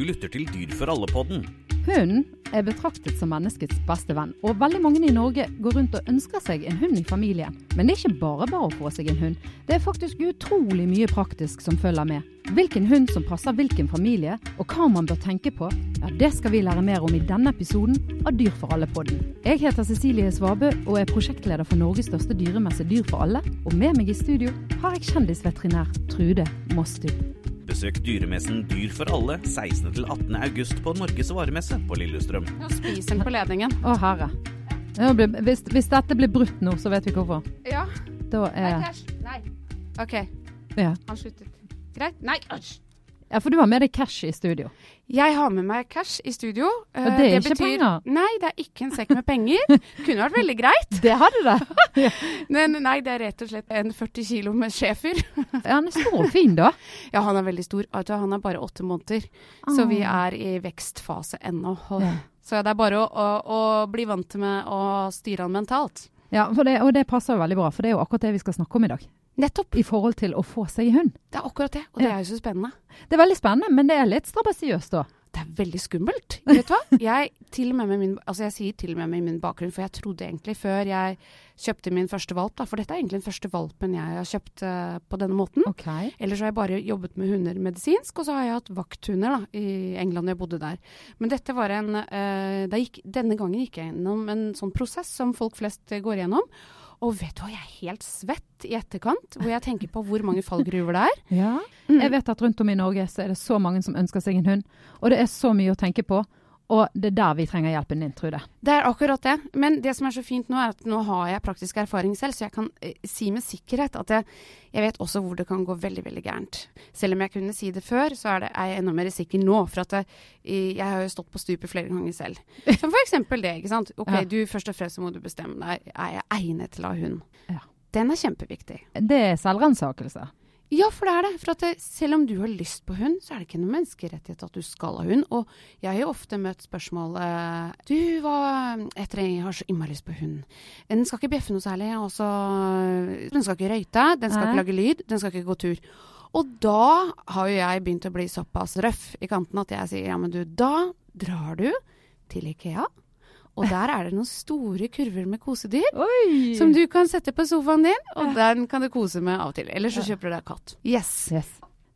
Du lytter til Dyr for alle-podden. Hunden er betraktet som menneskets beste venn, og veldig mange i Norge går rundt og ønsker seg en hund i familien. Men det er ikke bare bare å få seg en hund. Det er faktisk utrolig mye praktisk som følger med. Hvilken hund som passer hvilken familie, og hva man bør tenke på, ja, det skal vi lære mer om i denne episoden av Dyr for alle-podden. Jeg heter Cecilie Svabø og er prosjektleder for Norges største dyremesse Dyr for alle, og med meg i studio har jeg kjendisveterinær Trude Mostu. Besøk dyremessen Dyr for alle 16. til 18. august på Norges varemesse på Lillestrøm. Nå spiser den på ledningen. Å herre. Hvis, hvis dette blir brutt nå, så vet vi hvorfor. Ja. Da er Nei. Nei. OK, ja. han sluttet. Greit. Nei, æsj. Ja, for du har med deg cash i studio. Jeg har med meg cash i studio. Eh, Og det er ikke penger? Nei, det er ikke en sekk med penger. Kunne vært veldig greit. Det hadde det! Men nei, det er rett og slett en 40 kilo med schæfer. Ja, han er stor og fin, da. Ja, han er veldig stor. Han er bare åtte måneder. Så vi Ah. er i vekstfase ennå. Ja. Så det er bare å, å, å bli vant med å styre han mentalt. Ja, det, og det passer jo veldig bra, for det er jo akkurat det vi skal snakke om i dag. Nettopp. I forhold til å få seg hund. Det er akkurat det. Og det er jo så spennende. Det er veldig spennende, men det er litt strabasiøst da. Det er veldig skummelt. Vet du hva? Jeg, til og med med min, altså jeg sier til og med med min bakgrunn, for jeg trodde egentlig før jeg kjøpte min første valp, da, for dette er egentlig den første valpen jeg har kjøpt uh, på denne måten. Okay. Ellers har jeg bare jobbet med hunder medisinsk, og så har jeg hatt vakthunder da, i England da jeg bodde der. Men dette var en uh, gikk, Denne gangen gikk jeg gjennom en sånn prosess som folk flest går gjennom. Og vet du hva, jeg er helt svett i etterkant, hvor jeg tenker på hvor mange fallgruver det er. Ja. Mm. Jeg vet at rundt om i Norge så er det så mange som ønsker seg en hund, og det er så mye å tenke på. Og det er der vi trenger hjelpen din, Trude. Det er akkurat det. Men det som er så fint nå, er at nå har jeg praktisk erfaring selv, så jeg kan eh, si med sikkerhet at jeg, jeg vet også hvor det kan gå veldig, veldig gærent. Selv om jeg kunne si det før, så er, det, er jeg enda mer sikker nå. For at jeg, jeg har jo stått på stupet flere ganger selv. Som for eksempel det, ikke sant. Ok, Ja. du først og fremst må du bestemme deg. Er jeg egnet til å ha hund? Ja. Den er kjempeviktig. Det er selvransakelse. Ja, for det er det. For at det, selv om du har lyst på hund, så er det ikke noe menneskerettighet at du skal ha hund. Og jeg har jo ofte møtt spørsmål eh, Du, hva jeg har så innmari lyst på hund. Den skal ikke bjeffe noe særlig. Også, Den skal ikke røyte. Den skal Nei. ikke lage lyd. Den skal ikke gå tur. Og da har jo jeg begynt å bli såpass røff i kanten at jeg sier ja, men du, da drar du til Ikea. Og der er det noen store kurver med kosedyr. Oi! Som du kan sette på sofaen din, og den kan du kose med av og til. Eller så kjøper du deg katt. Yes. Yes.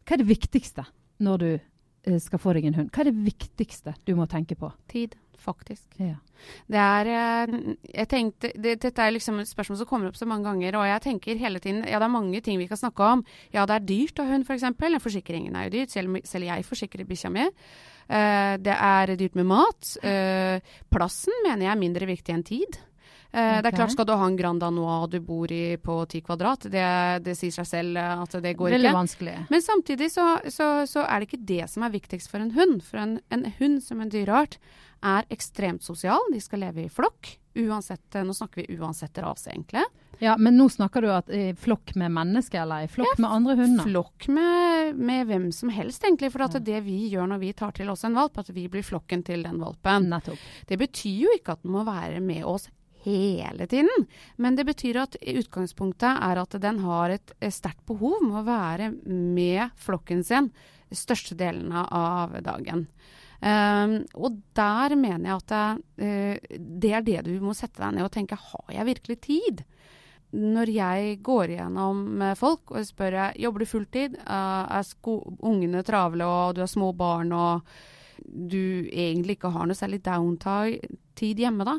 Hva er det viktigste når du eh, skal få deg en hund? Hva er det viktigste du må tenke på? Tid, faktisk. Ja. Det er eh, Jeg tenkte det, Dette er liksom et spørsmål som kommer opp så mange ganger, og jeg tenker hele tiden Ja, det er mange ting vi kan snakke om. Ja, det er dyrt å ha hund, f.eks. Forsikringen er jo dyrt. Selv, selv jeg forsikrer bikkja mi. Eh, det er dyrt med mat. Eh, plassen mener jeg er mindre viktig enn tid. Okay. Det er klart, skal du ha en Grand Anois du bor i på ti kvadrat, det, det sier seg selv eh, at det går Veldig ikke. vanskelig. Men samtidig så, så, så er det ikke det som er viktigst for en hund. For en, en hund som en dyreart er ekstremt sosial. De skal leve i flokk. Uansett, nå snakker vi uansett rase, egentlig. Ja, men nå snakker du at i flokk med mennesker, eller i flokk med andre hunder? Flokk med, med hvem som helst, egentlig. For at Ja. det vi gjør når vi tar til oss en valp, at vi blir flokken til den valpen. Nettopp. Det betyr jo ikke at den må være med oss hele tiden. Men det betyr at utgangspunktet er at den har et sterkt behov med å være med flokken sin største delene av dagen. Um, og der mener jeg at det, uh, det er det du må sette deg ned og tenke har jeg virkelig tid? Når jeg går igjennom med folk og spør jeg, jobber du fulltid, uh, er ungene travle og du har små barn og du egentlig ikke har noe særlig downtime-tid hjemme, da,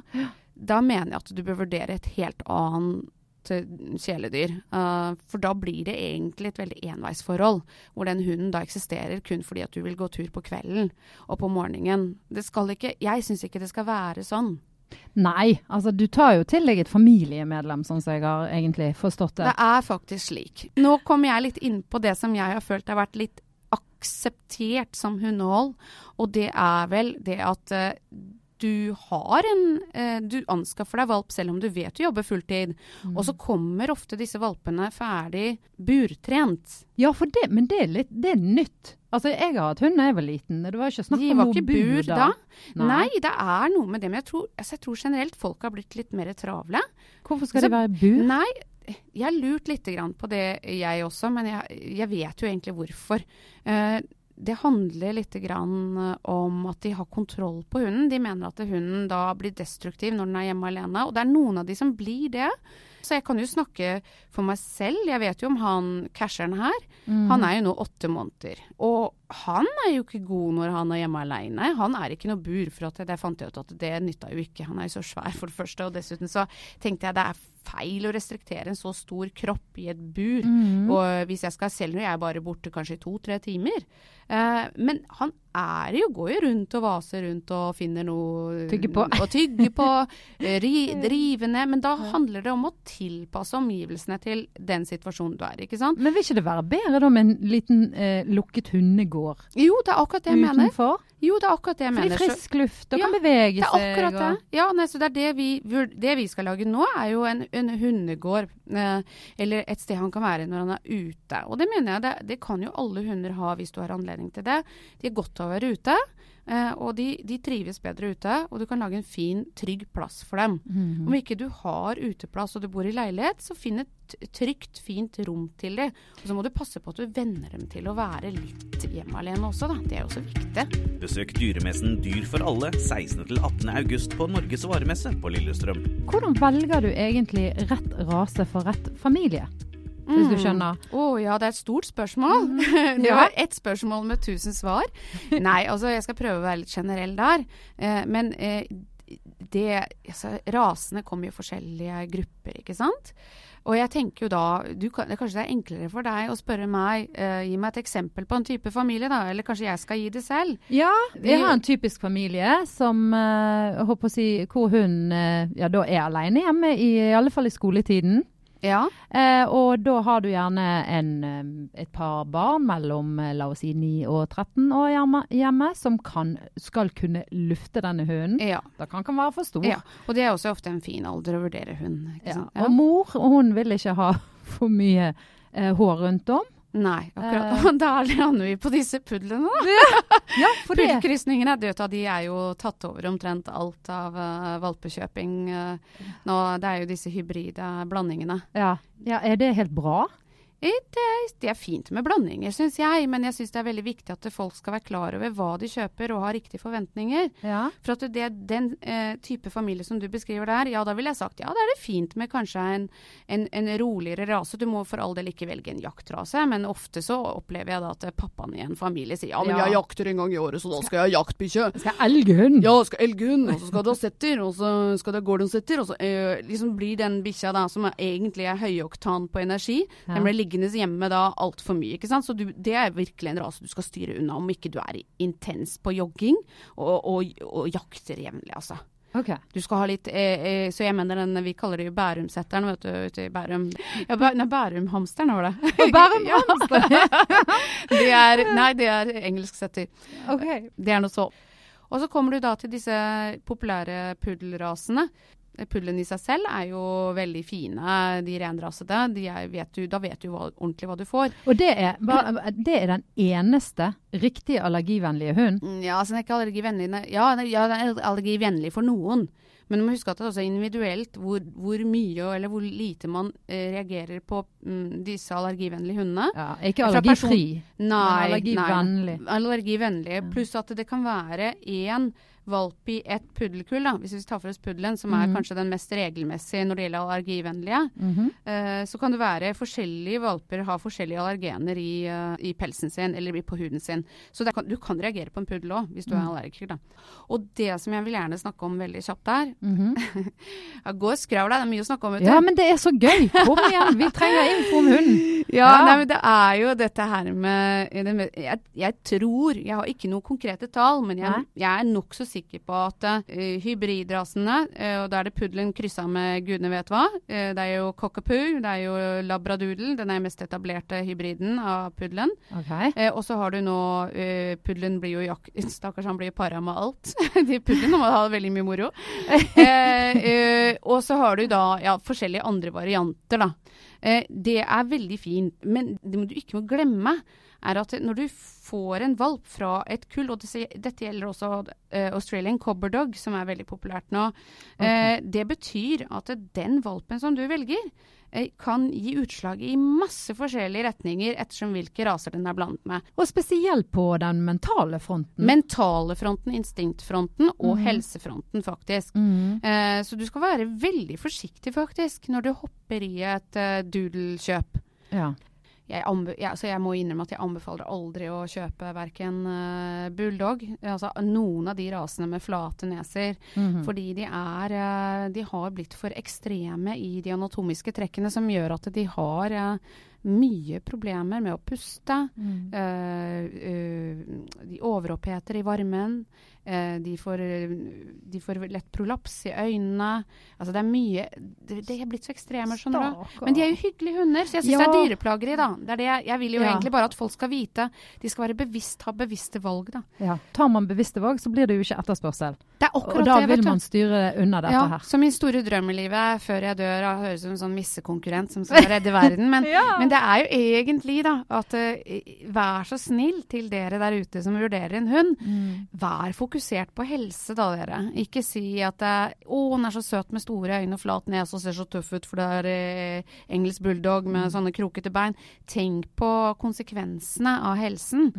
da mener jeg at du bør vurdere et helt annet eh, kjæledyr. Uh, for da blir det egentlig et veldig enveisforhold, hvor den hunden da eksisterer kun fordi at du vil gå tur på kvelden og på morgenen. Det skal ikke, jeg syns ikke det skal være sånn. Nei, altså du tar jo til deg et familiemedlem, sånn som jeg har egentlig forstått det. Det er faktisk slik. Nå kommer jeg litt inn på det som jeg har følt har vært litt akseptert som hundehold, og det er vel det at eh, du har en eh, Du anskaffer deg valp selv om du vet du jobber fulltid. Mm. Og så kommer ofte disse valpene ferdig burtrent. Ja, for det, men det er litt det er nytt. Altså, jeg har hatt hund da jeg var liten. Det var ikke snakk om noe bur da. Nei. det er noe med det. Men jeg tror, altså, jeg tror generelt folk har blitt litt mer travle. Hvorfor skal Så- det være bur? Nei, jeg har lurt litt grann på det jeg også, men jeg, jeg vet jo egentlig hvorfor. Eh, det handler litt grann eh, om at de har kontroll på hunden. De mener at hunden da blir destruktiv når den er hjemme alene. Og det er noen av de som blir det. Så jeg kan jo snakke for meg selv. Jeg vet jo om han casheren her. Mm. Han er jo nå åtte måneder. Og han er jo ikke god når han er hjemme alene. Han er ikke noe bur, for at det fant jeg ut at det nytta jo ikke. Han er jo så svær, for det første. Og dessuten så tenkte jeg det er feil å restriktere en så stor kropp i et bur. Mm. Og hvis jeg skal selv når jeg er bare borte kanskje i to-tre timer. Eh, men han er jo, går jo rundt og vaser rundt og finner noe Tygge på. Å tygge på. eh, ri, drive ned. Men da handler det om å tilpasse omgivelsene til den situasjonen du er i, ikke sant. Men vil ikke det være bedre da med en liten eh, lukket hundegård Jo, det er akkurat det jeg mener. utenfor? Jo, det er akkurat det jeg Fordi mener. Fordi frisk luft og Ja, kan bevege Det er seg. akkurat det. og- Ja, nei, så det det vi, det vi skal lage nå, er jo en, en hundegård. Eh, eller et sted han kan være når han er ute. Og det mener jeg, det, det kan jo alle hunder ha hvis du har anledning til det. De er godt av å være ute. Eh, og de, de trives bedre ute, og du kan lage en fin, trygg plass for dem. Mhm. Om ikke du har uteplass og du bor i leilighet, så finn et trygt, fint rom til dem. Og så må du passe på at du venner dem til å være litt hjemme alene også, da. Det er jo så viktig. Besøk dyremessen Dyr for alle 16.-18.8 på Norges varemesse på Lillestrøm. Hvordan velger du egentlig rett rase for rett familie? Hvis du Mm. skjønner. Å ja, det er et stort spørsmål. det Ja. var ett spørsmål med tusen svar. Nei, altså jeg skal prøve å være litt generell der. Eh, men eh, det altså, Rasene kommer i forskjellige grupper, ikke sant. Og jeg tenker jo da du kan, det Kanskje det er enklere for deg å spørre meg eh, Gi meg et eksempel på en type familie, da. Eller kanskje jeg skal gi det selv. Ja, Vi- jeg har en typisk familie som eh, håper å si, hvor hun eh, ja, da er alene hjemme, i, i alle fall i skoletiden. Ja. Eh, og da har du gjerne en, et par barn mellom eh, la oss si 9 og 13 år hjemme, hjemme som kan, skal kunne lufte denne hunden. ja. Da kan den være for stor. ja. Og det er også ofte en fin alder å vurdere hund. Og mor hun vil ikke ha for mye eh, hår rundt om. Nei, akkurat. Eh. Og da lander vi på disse pudlene, da. Ja, for det. Pudelkrysningene, du vet, da, de er jo tatt over omtrent alt av uh, valpekjøping. uh, nå, det er jo disse hybride blandingene. Ja. ja, er det helt bra? Det er, det er fint med blandinger, syns jeg, men jeg syns det er veldig viktig at folk skal være klar over hva de kjøper og ha riktige forventninger. Ja. For at det, den eh, type familie som du beskriver der, ja da ville jeg sagt ja, da er det fint med kanskje en, en, en roligere rase. Du må for all del ikke velge en jaktrase, men ofte så opplever jeg da at pappaen i en familie sier ja, men jeg jakter en gang i året, så da skal jeg ha jaktbikkje. Skal jeg elghund? Ja, skal elghund, og så skal du ha setter, og så skal du ha gordonsetter, og så eh, liksom blir den bikkja da, som er, egentlig er høyoktan på energi, Ja. den blir liggende hjemme da altfor mye, ikke sant. Så du, det er virkelig en rase du skal styre unna, om ikke du er intens på jogging og, og, og jakter jevnlig, altså. Ok. Du skal ha litt eh, eh, Så jeg mener den, vi kaller det jo Bærumsetteren, vet du, ute i Bærum. Ja, Bæ, nei, Bærumhamsteren var det. Og Bærumhamster. det er Nei, det er engelsk setter. Ok. Det er noe så. Og så kommer du da til disse populære puddelrasene. Puddelen i seg selv er jo veldig fine, de renrasede. De er, vet du, da vet du hva, ordentlig hva du får. Og det er, det er den eneste riktig allergivennlige hunden? Mm, Ja, altså den er ikke allergivennlig. Ja, ja, den er allergivennlig for noen. Men du må huske at det er også individuelt hvor, hvor mye eller hvor lite man eh, reagerer på mm, disse allergivennlige hundene. Ja, ikke allergifri, Nei, men nei. allergivennlig. Allergivennlig. Pluss at det kan være én valp i ett puddelkull, da. hvis vi tar for oss puddelen, som er Mhm. kanskje den mest regelmessige når det gjelder allergivennlige. Mhm. Eh, så kan det være forskjellige valper har forskjellige allergener i, uh, i pelsen sin eller på huden sin. Så kan, du kan reagere på en puddel òg, hvis du er Mm. allergiker. Da. Og det som jeg vil gjerne snakke om veldig kjapt der Mhm. ja, Gå og skravl deg, det er mye å snakke om. vet du. Ja, men det er så gøy! Kom igjen, vi trenger info om hunden. Ja, Ja. Nei, men det er jo dette her med det med- jeg, jeg tror Jeg har ikke noen konkrete tall, men jeg, jeg er nokså sikker på at uh, hybridrasene, uh, og da er det puddelen kryssa med gudene vet hva. uh, det er jo cockapoo, det er jo labradoodle, den er mest etablerte hybriden av puddelen. Okay. Og så har du nå Puddelen blir jo jakk... Stakkars, han blir para med alt. De Puddelen må ha veldig mye moro. Og så har du da ja, forskjellige andre varianter, da. Det er veldig fint. Men det må du ikke må glemme, er at når du får en valp fra et kull, og dette gjelder også uh, Australian Cobber Dog, som er veldig populært nå, okay. uh, det betyr at den valpen som du velger, Eh, kan gi utslag i masse forskjellige retninger ettersom hvilke raser den er blandet med. Og spesielt på den mentale fronten? Mentale fronten, instinktfronten og mm. helsefronten, faktisk. Mm. Eh, så du skal være veldig forsiktig, faktisk, når du hopper i et uh, doodle-kjøp. Ja jeg, jeg, altså jeg, må innrømme at jeg anbefaler aldri å kjøpe verken uh, bulldog, altså noen av de rasene med flate neser, mm -hmm. fordi de er uh, De har blitt for ekstreme i de anatomiske trekkene som gjør at de har uh, mye problemer med å puste. Mm. de overoppheter i varmen. Eh, de får, de, får, lett prolaps i øynene. Altså det er mye Det, det er blitt så ekstreme, skjønner du. Men de er jo hyggelige hunder, så jeg syns ja. det er dyreplageri, da. Det er det jeg, jeg vil jo ja. egentlig bare at folk skal vite. De skal være bevisst, ha bevisste valg, da. Ja. Tar man bevisste valg, så blir det jo ikke etterspørsel. Det er akkurat og da det, vil man styre unna dette ja, her. Så min store drøm i livet før jeg dør, jeg høres ut som en sånn missekonkurrent som skal redde verden. Men, ja. men, det er jo egentlig da at uh, vær så snill til dere der ute som vurderer en hund. Mm. Vær fokusert på helse, da, dere. Ikke si at uh, 'Å, hun er så søt med store øyne og flat nese og ser så tøff ut, for det er eh, engelsk bulldog med mm. sånne krokete bein'. Tenk på konsekvensene av helsen.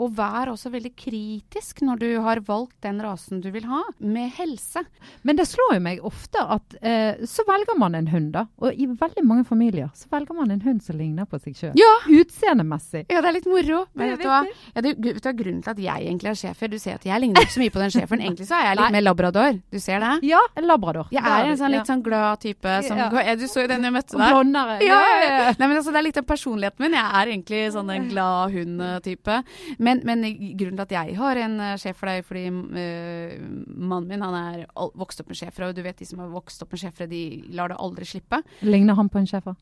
Og vær også veldig kritisk når du har valgt den rasen du vil ha, med helse. Men det slår jo meg ofte at eh, så velger man en hund, da. Og i veldig mange familier så velger man en hund som ligner på seg sjøl. Ja! Utseendemessig. Ja, det er litt moro. Men vet du hva? Ja, det, vet du hva grunnen til at jeg egentlig er schæfer? Du ser at jeg ligner ikke så mye på den schæferen. Egentlig så er jeg litt mer labrador. Du ser det? Ja, en labrador. Jeg er en sånn litt sånn glad type som ja. Du så jo den jeg møtte der. Blondere. Ja, ja, ja. Nei, men altså, det er litt av personligheten min. Jeg er egentlig sånn en glad hund-type. Men, men grunnen grunnen til at jeg har en uh, sjef for deg, fordi uh, mannen min han er vokst opp med sjefere, og du vet de som har vokst opp med sjefere, de lar det aldri slippe. Ligner han på en schæfer?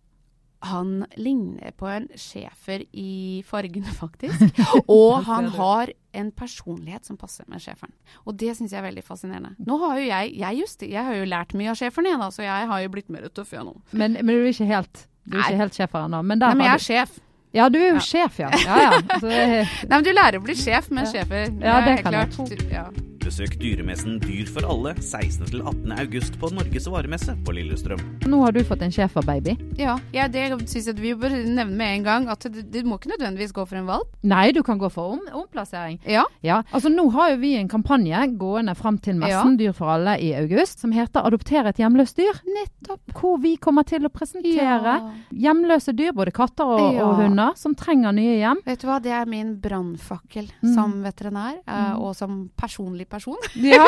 Han ligner på en schæfer i fargene, faktisk. Og han har en personlighet som passer med schæferen. Og det syns jeg er veldig fascinerende. Nå har jo jeg jeg, just, jeg har jo lært mye av schæferen igjen, så jeg har jo blitt mer tøff igjen nå. Men, men, du er ikke helt du er ikke helt schæfer ennå? Men, Nei, men jeg er sjef. Ja, du er jo ja. sjef, ja. ja, ja. Altså, Nei, men du lærer å bli sjef med sjefer. Ja, det, det kan klart. Ja. Besøk dyremessen Dyr for alle 16.-18. august på Norges varemesse på Lillestrøm. Nå har du fått en schæferbaby. Ja, ja, det syns jeg vi bør nevne med en gang. At du, må ikke nødvendigvis gå for en valp. Nei, du kan gå for om, omplassering. Ja. ja. Altså Nå har jo vi en kampanje gående fram til messen Dyr for alle i august, som heter 'Adopter et hjemløst dyr'. Nettopp. Hvor vi kommer til å presentere hjemløse dyr, både katter og, og, hunder, som trenger nye hjem. Vet du hva, det er min brannfakkel mm. som veterinær, uh, og som personlig person person. Ja.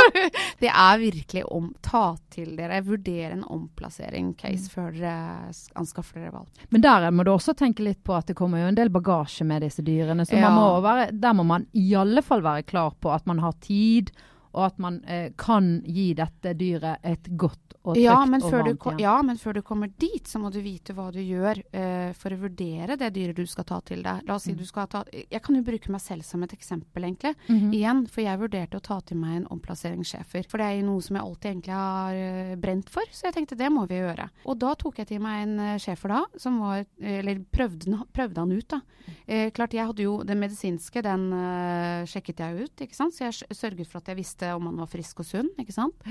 det er virkelig om ta til dere. Vurdere en omplassering-case mm. før dere anskaffer dere valg. Men der må du også tenke litt på at det kommer jo en del bagasje med disse dyrene. Så ja. må være, der må man i alle fall være klar på at man har tid, og at man eh, kan gi dette dyret et godt og trygt ja, og varmt hjem. Ja, men før du kommer dit, så må du vite hva du gjør eh, for å vurdere det dyret du skal ta til deg. La oss si mm. du skal ta Jeg kan jo bruke meg selv som et eksempel, egentlig. Mm -hmm. Igjen, for jeg vurderte å ta til meg en omplasseringssjefer. For det er jo noe som jeg alltid egentlig har uh, brent for, så jeg tenkte det må vi gjøre. Og da tok jeg til meg en uh, schæfer da, som var Eller prøvde, prøvde, han ut, da. klart, jeg hadde jo den medisinske, den sjekket jeg ut, ikke sant. Så jeg sørget for at jeg visste om han var frisk og sunn, ikke sant.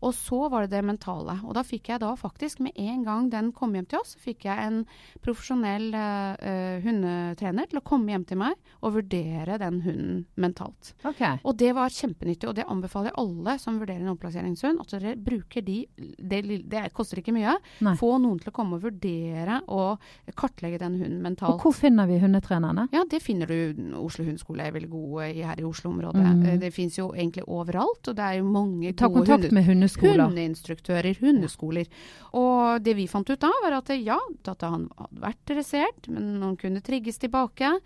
Og så var det det mentale. Og da fikk jeg da faktisk, med en gang den kom hjem til oss, så fikk jeg en profesjonell uh, hundetrener til å komme hjem til meg og vurdere den hunden mentalt. Okay. Og det var kjempenyttig, og det anbefaler jeg alle som vurderer en omplasseringshund. at dere bruker de Det, det koster ikke mye. Nei. Få noen til å komme og vurdere og kartlegge den hunden mentalt. Og hvor finner vi hundetrenerne? Ja, det finner du Oslo hundeskole er veldig gode i her i Oslo-området. Mm. Det fins jo egentlig overalt, og det er jo mange Ta gode kontakt med hundeskoler hundeskoler. Hundeinstruktører, hundeskoler. Og det vi fant ut da, var at ja, at han hadde vært dressert, men han kunne trigges tilbake.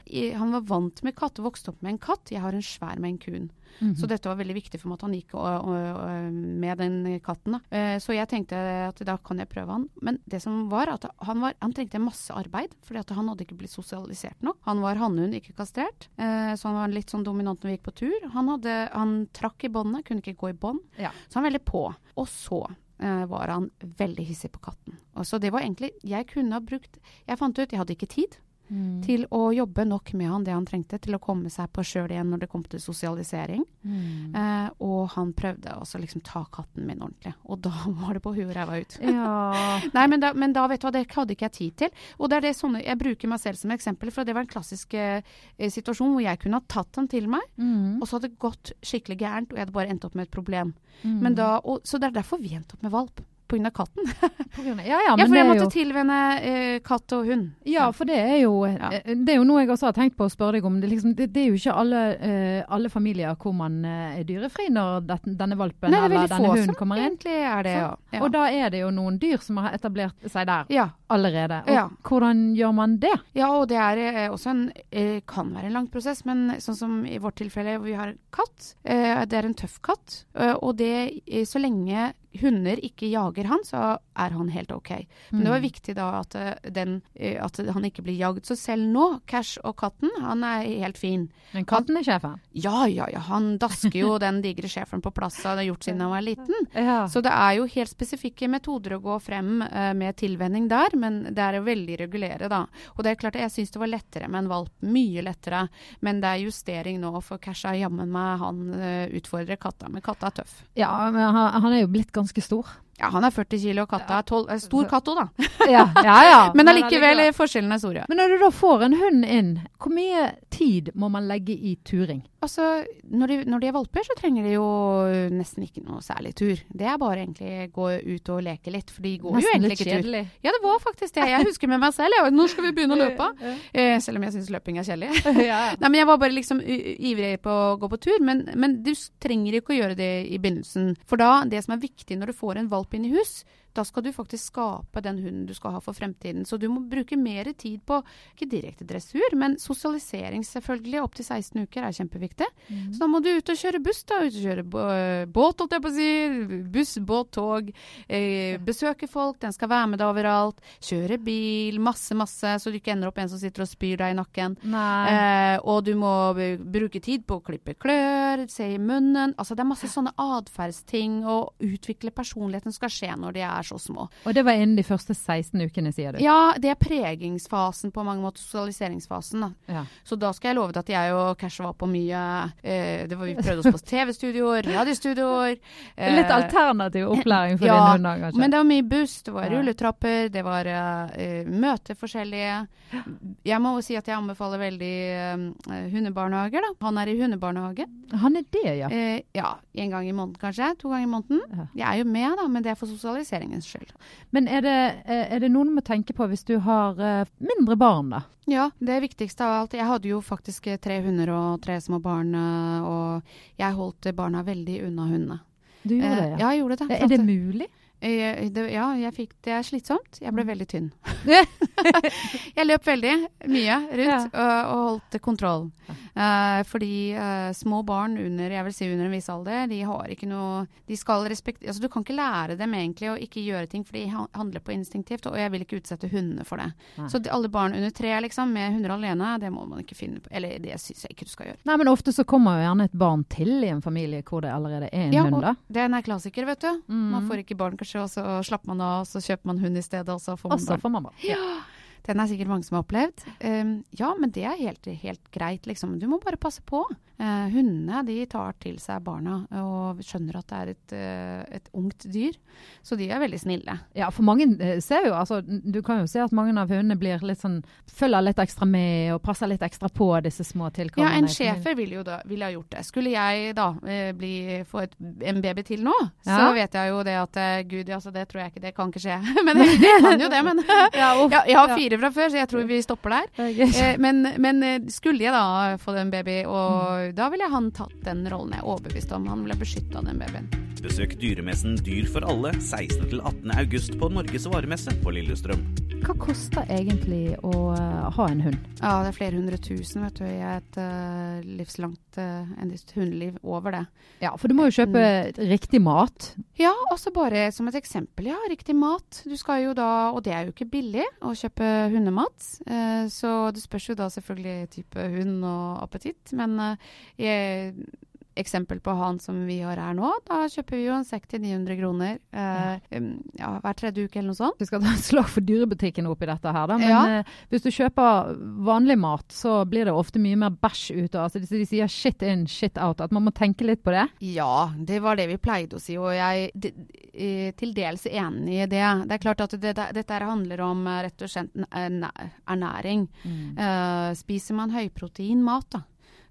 Han var vant med katt, vokste opp med en katt. Jeg har en svær med en Coon. Mm -hmm. Så dette var veldig viktig for meg at han gikk og, og, og, med den katten. Da. Uh, så jeg tenkte at da kan jeg prøve han. Men det som var at han, var, han trengte masse arbeid, fordi at han hadde ikke blitt sosialisert nok. Han var hannhund, ikke kastrert, uh, så han var litt sånn dominant når vi gikk på tur. Han, hadde, han trakk i båndene, kunne ikke gå i bånd. Ja. Så han var veldig på. Og så uh, var han veldig hissig på katten. Og så det var egentlig Jeg kunne ha brukt Jeg fant ut jeg hadde ikke tid Mm. til å jobbe nok med han det han trengte til å komme seg på sjøl igjen når det kom til sosialisering. Mm. Eh, og han prøvde også liksom ta katten min ordentlig. Og da var det på huet og ræva ut. Ja. Nei, men da, men da, vet du hva, det hadde ikke jeg tid til. Og det er det sånne, jeg bruker meg selv som eksempel, for det var en klassisk eh, situasjon hvor jeg kunne ha tatt han til meg, Mm. og så hadde det gått skikkelig gærent, og jeg hadde bare endt opp med et problem. Mm. Men da, og, så det er derfor vi endte opp med valp. Av katten. På grunn av- Ja, ja, Ja, men for det jeg måtte jo tilvenne eh, katt og hund. Ja, for det er jo, Ja. eh, det er jo noe jeg også har tenkt på å spørre deg om. Det, liksom, det, det er jo ikke alle, eh, alle familier hvor man eh, er dyrefri når det, denne valpen Nei, er eller denne hunden kommer inn. egentlig er det, ja. ja. Og da er det jo noen dyr som har etablert seg der ja. allerede. Og Ja. hvordan gjør man det? Ja, og det er eh, også en eh, kan være en lang prosess, men sånn som i vårt tilfelle, hvor vi har katt. Eh, det er en tøff katt, eh, og det eh, så lenge hunder ikke jager han, så er han helt OK. Men det var viktig da at, eh, den, eh, at han ikke blir jagd. Så selv nå, Cash og katten, han er helt fin. Men katten er sjefen. Ja, ja, ja, han dasker jo den digre sjefen på plass, og det har gjort siden han var liten. Ja. Så det er jo helt spesifikke metoder å gå frem eh, med tilvenning der, men det er jo veldig regulere, da. Og det er klart, jeg syns det var lettere med en valp, mye lettere. Men det er justering nå, for Cash er jammen meg han utfordrer katta, men katta er tøff. ja, men han, han er jo blitt ganske stor. Ja, han er 40 kilo, og katta er 12. eh, Stor katt òg, da. Ja, ja. ja. Men allikevel, forskjellen er stor, ja. Men når du da får en hund inn, hvor mye tid må man legge i turing? Altså, når de, når de er valper, så trenger de jo nesten ikke noe særlig tur. Det er bare egentlig gå ut og leke litt, for de går jo egentlig ikke tur. kjedelig. Ja, det var faktisk det. Jeg husker med meg selv. Jeg, når skal vi begynne å løpe? Eh, selv om jeg syns løping er kjedelig. ja. Nei, men Jeg var bare liksom ivrig på å gå på tur. Men, men du trenger ikke å gjøre det i begynnelsen. For da, det som er viktig når du får en valp inn i hus, da skal du faktisk skape den hunden du skal ha for fremtiden. Så du må bruke mer tid på ikke direkte dressur, men sosialisering selvfølgelig. Opp til 16 uker er kjempeviktig. Mm. Så da må du ut og kjøre buss, da. Ut og kjøre båt, holdt jeg på å si. Buss, båt, tog. Eh, besøke folk, den skal være med deg overalt. Kjøre bil, masse, masse, så du ikke ender opp en som sitter og spyr deg i nakken. Eh, og du må bruke tid på å klippe klør, se i munnen. Altså det er masse sånne atferdsting, og utvikle personligheten skal skje når de er så små. Og det var innen de første 16 ukene, sier du? Ja, det er pregingsfasen på mange måter, sosialiseringsfasen. da. Ja. Så da skal jeg love deg at jeg og Cash var på mye eh, det var, Vi prøvde oss på TV-studioer, radiostudioer. eh, Litt alternativ opplæring for ja, din hund, da, kanskje? Men det var mye buss, det var rulletrapper, det var eh, møter forskjellige. Jeg må jo si at jeg anbefaler veldig eh, hundebarnehager, da. Han er i hundebarnehage. Han er det, ja. Eh, ja, en gang i måneden kanskje. To ganger i måneden. Jeg er jo med, da, men det er for sosialiseringens skyld. Men er det, eh, er det noen du må tenke på hvis du har eh, mindre barn, da? Ja, det viktigste av alt. Jeg hadde jo faktisk eh, tre hunder og tre små barn, og jeg holdt barna veldig unna hundene. Du gjorde det, ja. ja, jeg gjorde det. Er det mulig? Eh, det, ja, jeg fikk, det er slitsomt. Jeg ble Mm. veldig tynn. jeg løp veldig mye rundt og, og holdt kontroll. Uh, fordi uh, små barn under jeg vil si under en viss alder, de har ikke noe De skal respektere Altså, du kan ikke lære dem egentlig å ikke gjøre ting, for de handler på instinktivt, og jeg vil ikke utsette hundene for det. Nei. Så de, alle barn under tre liksom, med hunder alene, det må man ikke finne på. Eller det syns jeg ikke du skal gjøre. Nei, men ofte så kommer jo gjerne et barn til i en familie hvor det allerede er en Ja, hund, da. Den er klassiker, vet du. Mm. Man får ikke barn, kanskje, og så slapper man av, og så kjøper man hund i stedet, og så får man Også barn. for mamma. Ja. Den er sikkert mange som har opplevd. Um, ja, men det er helt, helt greit, liksom. Du må bare passe på. Eh, hundene de tar til seg barna og skjønner at det er et, eh, et ungt dyr. Så de er veldig snille. Ja, for mange eh, ser jo, altså, du kan jo se at mange av hundene blir litt sånn, følger litt ekstra med og passer litt ekstra på disse små tilkommene. Ja, en schæfer ville jo da ville ha gjort det. Skulle jeg da eh, bli, få et, en baby til nå, så vet jeg jo det at gud, altså det tror jeg ikke, det kan ikke skje. men det, det kan jo det, men Ja, uff. ja, Jeg har Ja. fire fra før, så jeg tror vi stopper der. Eh, men, men skulle jeg da få en baby, og da ville han tatt den rollen jeg er overbevist om. Han ville beskytta, den babyen. Besøk dyremessen Dyr for alle 16. til 18. august på Norges varemesse på Lillestrøm. Hva koster egentlig å eh, ha en hund? Ja, det er flere hundre tusen vet du, i et uh, livslangt uh, hundeliv over det. Ja, for du må jo kjøpe riktig mat. Ja, også bare som et eksempel. Ja, riktig mat. Du skal jo da, og det er jo ikke billig å kjøpe hundemat. Uh, så det spørs jo da selvfølgelig type hund og appetitt. Men jeg, eksempel på han som vi har her nå. Da kjøper vi jo en sekk til 900 kroner eh, ja. ja, hver tredje uke eller noe sånt. Vi skal ta et slag for dyrebutikken oppi dette her, da. Men Ja. eh, hvis du kjøper vanlig mat, så blir det ofte mye mer bæsj ut av. Altså, de, de sier shit in, shit out. At man må tenke litt på det. Ja, det var det vi pleide å si, og jeg er eh, til dels enig i det. Det er klart at det, det, dette handler om eh, rett og slett ernæring. Mm. Eh, spiser man høyprotein mat, da.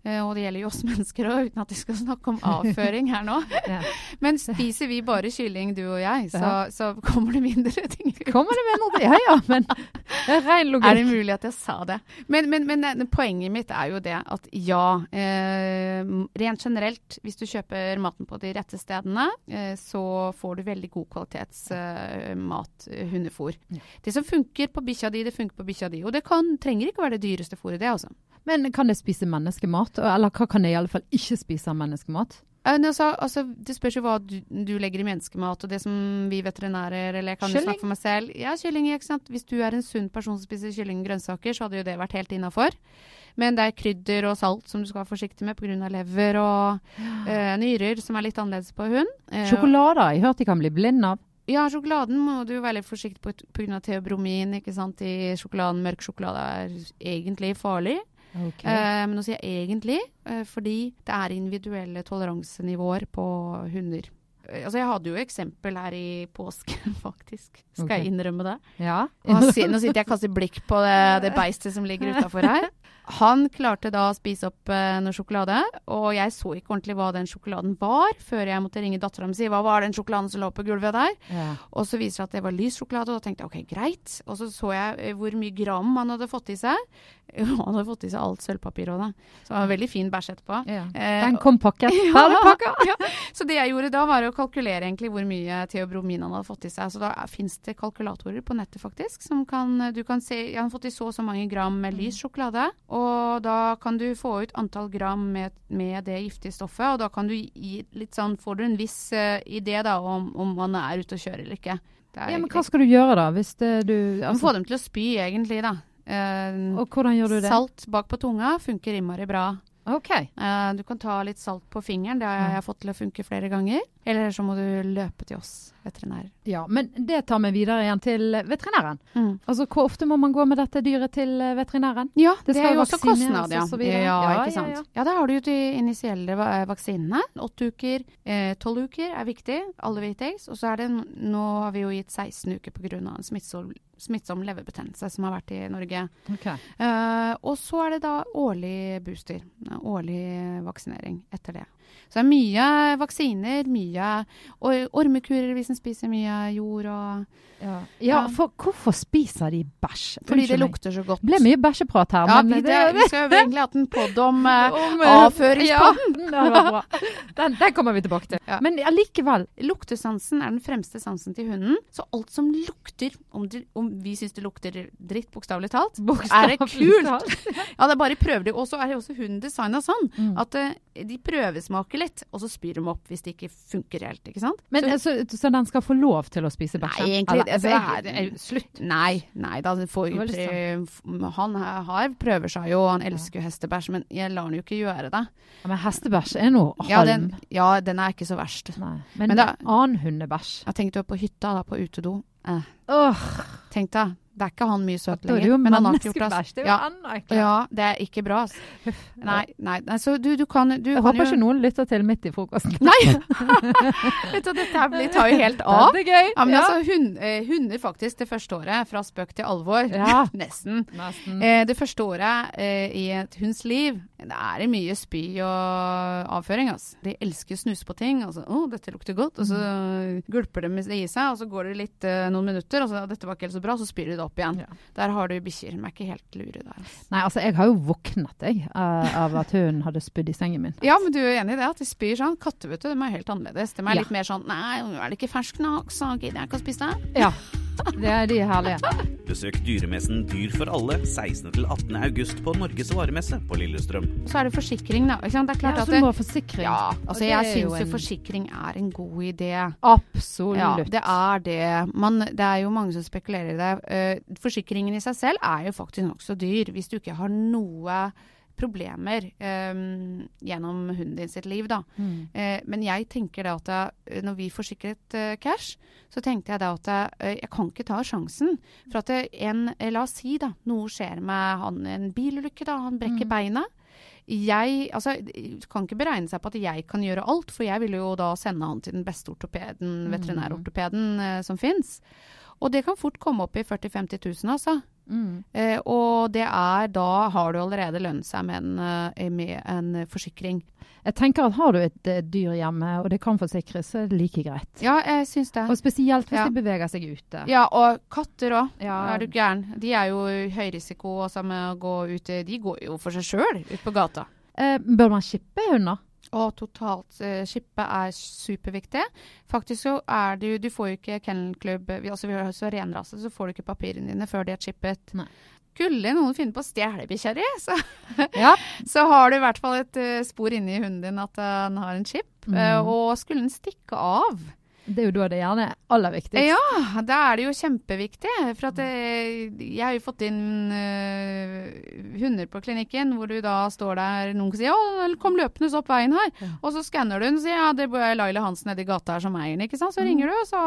Eh, og det gjelder jo oss mennesker òg, uten at vi skal snakke om avføring her nå. Ja. Men spiser vi bare kylling, du og jeg, så, så kommer det mindre ting ut. Kommer det noe? Ja ja, men det er ren logikk. Er det mulig at jeg sa det? Men, men, men eh, poenget mitt er jo det at ja, eh, rent generelt, hvis du kjøper maten på de rette stedene, eh, så får du veldig god kvalitets eh, mat, eh, hundefôr. Ja. Det som funker på bikkja di, det funker på bikkja di. Og det kan, trenger ikke være det dyreste fôret, det altså. Men kan det spise menneskemat? Eller hva kan det i alle fall ikke spise av menneskemat? Eh, Altså, altså, det spørs jo hva du, du legger i menneskemat, og det som vi veterinærer Eller jeg kan jo Kylling? snakke for meg selv. Ja, kylling, ikke sant. Hvis du er en sunn person som spiser kylling og grønnsaker, så hadde jo det vært helt innafor. Men det er krydder og salt som du skal være forsiktig med pga. lever og øh, nyrer, som er litt annerledes på hund. Sjokolader. Sjokolade har jeg hørt de kan bli blind av. Ja, sjokoladen må du være litt forsiktig på pga. teobromin. ikke sant? I sjokoladen, Mørk sjokolade er egentlig farlig. Okay. Eh, men nå sier jeg egentlig, eh, fordi det er individuelle toleransenivåer på hunder. Eh, altså Jeg hadde jo eksempel her i påsken, faktisk. Skal okay. jeg innrømme det? ja. Nå sitter jeg og kaster blikk på det, det beistet som ligger utafor her. Han klarte da å spise opp eh, noe sjokolade, og jeg så ikke ordentlig hva den sjokoladen var, før jeg måtte ringe dattera mi og si hva var den sjokoladen som lå på gulvet der. ja. Og så viser det at det var lys sjokolade, og da tenkte jeg ok, greit. Og så så jeg eh, hvor mye gram han hadde fått i seg. Han hadde fått i seg alt sølvpapiret òg, da. Så det var en veldig fin bæsj etterpå. ja. Eh, Den kom pakket. ja. den pakka. ja. Så det jeg gjorde da, var å kalkulere egentlig hvor mye teobromin han hadde fått i seg. Så da fins det kalkulatorer på nettet faktisk, som kan Du kan se Han har fått i så og så mange gram med lys sjokolade, og da kan du få ut antall gram med, med det giftige stoffet, og da kan du gi litt sånn Får du en viss uh, idé da om, om man er ute og kjører eller ikke. Ja, men hva skal du gjøre da, hvis det, du altså, få dem til å spy, egentlig, da. Uh, Og hvordan gjør du det? Salt bak på tunga funker innmari bra. OK. Uh, du kan ta litt salt på fingeren, det har jeg fått til å funke flere ganger. Eller så må du løpe til oss veterinærer. Ja, men det tar vi videre igjen til veterinæren. Mm. Altså, Hvor ofte må man gå med dette dyret til eh, veterinæren? Ja, Det det, er jo også kostnad, ja. så ja, Ja, ikke sant. ja. Ja, da har du jo de initielle eh, vaksinene. Åtte uker, eh, tolv uker er viktig. alle viktigst. Og så er det Nå har vi jo gitt 16 uker pga. en smittsom, smittsom leverbetennelse som har vært i Norge. Okay. Eh, og så er det da årlig booster. eh, Årlig vaksinering etter det. Så det er mye vaksiner, mye ormekurer hvis en spiser mye jord og Ja, Ja. for hvorfor spiser de bæsj? Fordi Unnskyld det lukter så godt. Det ble mye bæsjeprat her, Ja, men vi, det, vi skal jo egentlig hatt en podd om eh, Om, eh, avføringspodden. Ja, det var bra. Den, den kommer vi tilbake til. Ja. Men allikevel. Luktesansen er den fremste sansen til hunden. Så alt som lukter, om, det, om vi syns det lukter dritt, bokstavelig talt Er det kult? Ja, det bare prøver de. Og så er jo også hunden designa sånn Mm. at uh, de prøvesmaker litt, og så spyr de opp hvis det ikke funker helt. ikke sant? Men så, så, så den skal få lov til å spise bæsj? Nei, egentlig, Eller, altså, jeg- er, Slutt. nei, nei da, det får Det prøv, Han har, prøver seg jo, han elsker jo hestebæsj, men jeg lar han jo ikke gjøre det. Ja, men hestebæsj er noe halm. Ja, den, ja, den er ikke så verst. Nei. Men, Men da- annen hundebæsj. Jeg tenkte på hytta, da, på utedo. Eh, Oh. Tenk deg, det er ikke han mye søt da er lenger. Men han har ikke gjort det. Det er jo Ja, ja, det er ikke bra. Altså. Nei, nei, så du, du kan, du Jeg kan håper jo ikke noen lytter til midt i frokosten. Nei! Vet du, dette her blir, tar jo helt av. Det er gøy. Ja, men ja. altså, hund, eh, hunder faktisk det første året, fra spøk til alvor. Ja. Nesten. Nesten. Eh, det første året eh, i et hunds liv, det er mye spy og avføring. Altså. De elsker å snuse på ting. Altså, 'Å, dette lukter godt.' Og så gulper de i seg, og så går det litt eh, noen minutter, og så 'Dette var ikke helt så bra', så spyr de det opp igjen. Ja. Der har du bikkjer. De er ikke helt lure der. Altså. Nei, altså, jeg har jo våknet, jeg, eh, av at hun hadde spydd i sengen min. Ja, men du er enig i det? At de spyr sånn? Katter vet du, de er helt annerledes. De er litt mer sånn 'Nei, er det ikke fersk nok, så gidder jeg ikke å spise det'. Ja. Det er de herlige. Besøk dyremessen Dyr for alle 16.-18. august på Norges varemesse på Lillestrøm. Så er det forsikring, da. Ikke sant? Det er klart Ja, at det, du må ha forsikring. Ja, altså jeg jo syns jo en- forsikring er en god idé. Absolutt. Ja, det er det. Man, det er jo mange som spekulerer i det. Eh, forsikringen i seg selv er jo faktisk nokså dyr. Hvis du ikke har noe problemer eh, gjennom hunden din sitt liv, da. Mm. Eh, men jeg tenker da at jeg, når vi forsikret eh, cash, så tenkte jeg da at eh, jeg kan ikke ta sjansen. For at en, eh, la oss si da, noe skjer med han en bilulykke, da, han brekker Mm. beina. Jeg, altså, kan ikke beregne seg på at jeg kan gjøre alt, for jeg vil jo da sende han til den beste ortopeden, Mm. veterinærortopeden eh, som fins. Og det kan fort komme opp i 40 000-50 000, altså. Mm. Eh, og det er da har du allerede lønt seg med en, eh, med en forsikring. Jeg tenker at har du et et dyr hjemme, og det kan forsikres, så er det like greit. Ja, jeg syns det. Og spesielt hvis Ja. de beveger seg ute. Ja, og katter òg. Ja. Er du gæren? De er jo høy risiko også med å gå ut De går jo for seg sjøl ut på gata. Eh, bør man shippe hunder? Og totalt uh, skippe er superviktig. Faktisk så er det jo Du får jo ikke kennelklubb vi, Altså vi har så renrase, så får du ikke papirene dine før de er chippet. Nei. Skulle noen finne på å stjele bikkja di, så, Ja. så har du i hvert fall et uh, spor inni hunden din at eh, den har en chip. Mm. Uh, og skulle den stikke av, Det er jo da det gjerne er aller viktigst. Ja, da er det jo kjempeviktig. For at det, jeg har jo fått inn uh, hunder på klinikken hvor du da står der, noen sier 'Å, kom løpende opp veien her'. Ja. Og så skanner du den og sier 'Ja, det er Laila Hansen nedi gata her som eier den', ikke sant. Så Mm. ringer du, og så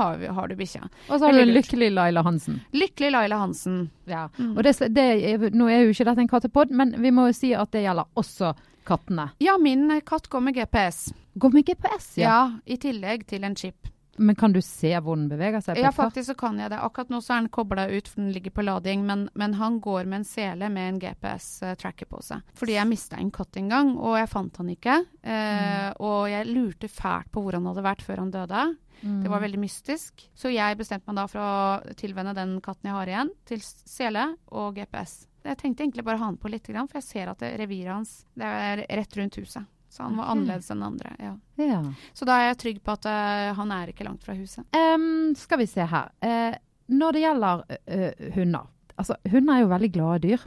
har, vi, har du bikkja. Og så har du lykkelig Laila Hansen. Lykkelig Laila Hansen. Ja. Mm. Og det, det, nå er jo ikke dette en kattepod, men vi må jo si at det gjelder også kattene. Ja, min katt går med GPS. Går med GPS, ja. Ja, i tillegg til en chip. Men kan du se hvor den beveger seg? Ja, faktisk så kan jeg det. Akkurat nå så er den kobla ut, for den ligger på lading. Men, men han går med en sele med en GPS-tracker på seg. Fordi jeg mista en katt en gang, og jeg fant han ikke. Eh, Og jeg lurte fælt på hvor han hadde vært før han døde. Mm. Det var veldig mystisk. Så jeg bestemte meg da for å tilvenne den katten jeg har igjen, til sele og GPS. Jeg tenkte egentlig bare ha han på litt, for jeg ser at reviret hans det er rett rundt huset. Så han var annerledes enn andre. ja. Ja. Så da er jeg trygg på at uh, han er ikke langt fra huset. Um, skal vi se her. Uh, når det gjelder ø, hunder Altså, hunder er jo veldig glade dyr.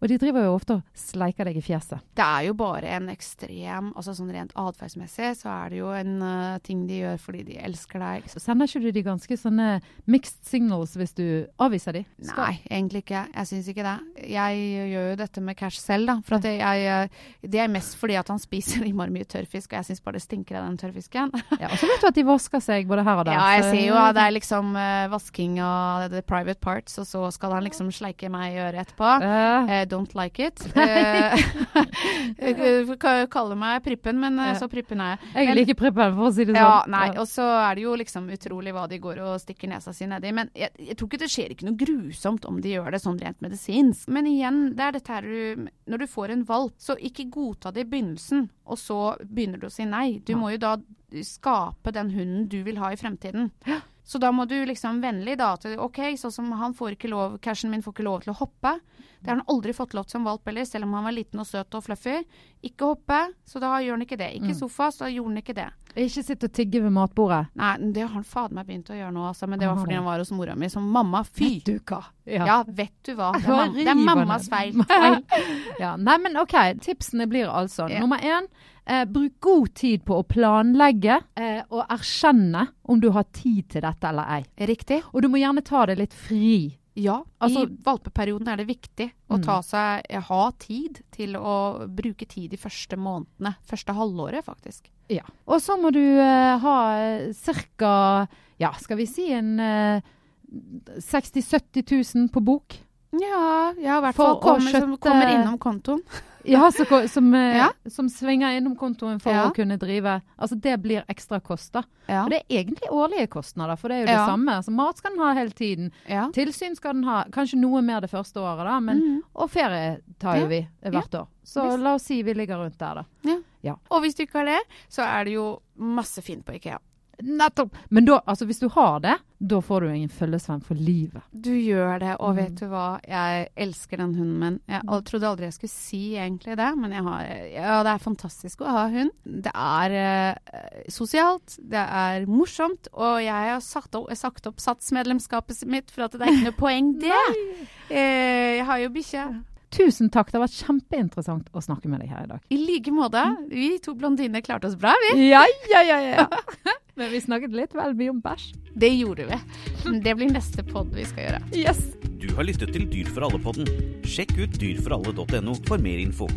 Og de driver jo ofte og sleiker deg i fjeset. Det er jo bare en ekstrem altså sånn Rent atferdsmessig så er det jo en uh, ting de gjør fordi de elsker deg. Så sender ikke du de ganske sånne mixed signals hvis du avviser de? Skal- Nei, egentlig ikke. Jeg syns ikke det. Jeg gjør jo dette med Cash selv, da. For at jeg, jeg, det er mest fordi at han spiser innmari mye tørrfisk, og jeg syns bare det stinker av den tørrfisken. Ja, og så vet du at de vasker seg både her og der. Ja, jeg så- ser jo at det er liksom uh, vasking av the private parts, og så skal han liksom sleike meg i øret etterpå. Uh. Eh, don't like it. Eh, jeg kan kalle meg Prippen, men eh, Ja. så Prippen er jeg. jeg Men- liker prippen, for å si det sånn. Ja, nei, og så er det jo liksom utrolig hva de går og stikker nesa si nedi. Men jeg, jeg tror ikke det skjer ikke noe grusomt om de gjør det sånn rent medisinsk. Men igjen, det er dette her du Når du får en valp, så ikke godta det i begynnelsen, og så begynner du å si nei. Du må jo da skape den hunden du vil ha i fremtiden. Så da må du liksom vennlig da til OK, sånn som han får ikke lov Cashen min får ikke lov til å hoppe. Det har han aldri fått lov til som valp heller, selv om han var liten og søt og fluffy. Ikke hoppe, så da gjør han ikke det. Ikke Mm. sofa, så da gjorde han ikke det. Ikke sitt og tigge ved matbordet. Nei, det har han fader meg begynt å gjøre nå, altså. Men det var fordi han var hos mora mi som mamma. Fy! du hva? Ja, vet du hva. Det er, mam det er mammas feil. Ja, nei, men OK. Tipsene blir altså Ja. nummer én. Eh, bruk god tid på å planlegge eh, og erkjenne om du har tid til dette eller ei. Riktig. Og du må gjerne ta det litt fri. Ja, Altså- i valpeperioden er det viktig å Mm. ta seg, ha tid til å bruke tid de første månedene. Første halvåret, faktisk. Ja. Og så må du uh, ha ca. Ja, skal vi si en uh, 60 000-70 000 på bok? Ja, ja i hvert fall kommer, som kommer innom kontoen. Ja, så, som, eh, Ja. som svinger innom kontoen for Ja. å kunne drive. Altså det blir ekstra koster. Ja. Og det er egentlig årlige kostnader, for det er jo det samme. Altså, mat skal den ha hele tiden. Tilsyn skal den ha, kanskje noe mer det første året, da, men, Mhm. og ferie tar jo vi hvert år. Så Visst. la oss si vi ligger rundt der, da. Og hvis du ikke har det, så er det jo masse fint på Ikea. Nettopp! Men da, altså, hvis du har det, da får du en følgesvenn for livet. Du gjør det, og Mm. vet du hva? Jeg elsker den hunden min. Jeg trodde aldri jeg skulle si egentlig det, men har, ja, det er fantastisk å ha hund. Det er eh, sosialt, det er morsomt, og jeg har satt opp, sagt opp satsmedlemskapet mitt for at det er ikke noe poeng det. Eh, jeg har jo bikkje. Tusen takk, det har vært kjempeinteressant å snakke med deg her i dag. I like måte. Vi to blondiner klarte oss bra, vi. Ja, ja, ja, ja. Men vi snakket litt vel mye om bæsj. Det gjorde vi. Det blir neste pod vi skal gjøre. Yes! Du har lyttet til Dyr for alle-podden. Sjekk ut dyrforalle.no for mer info.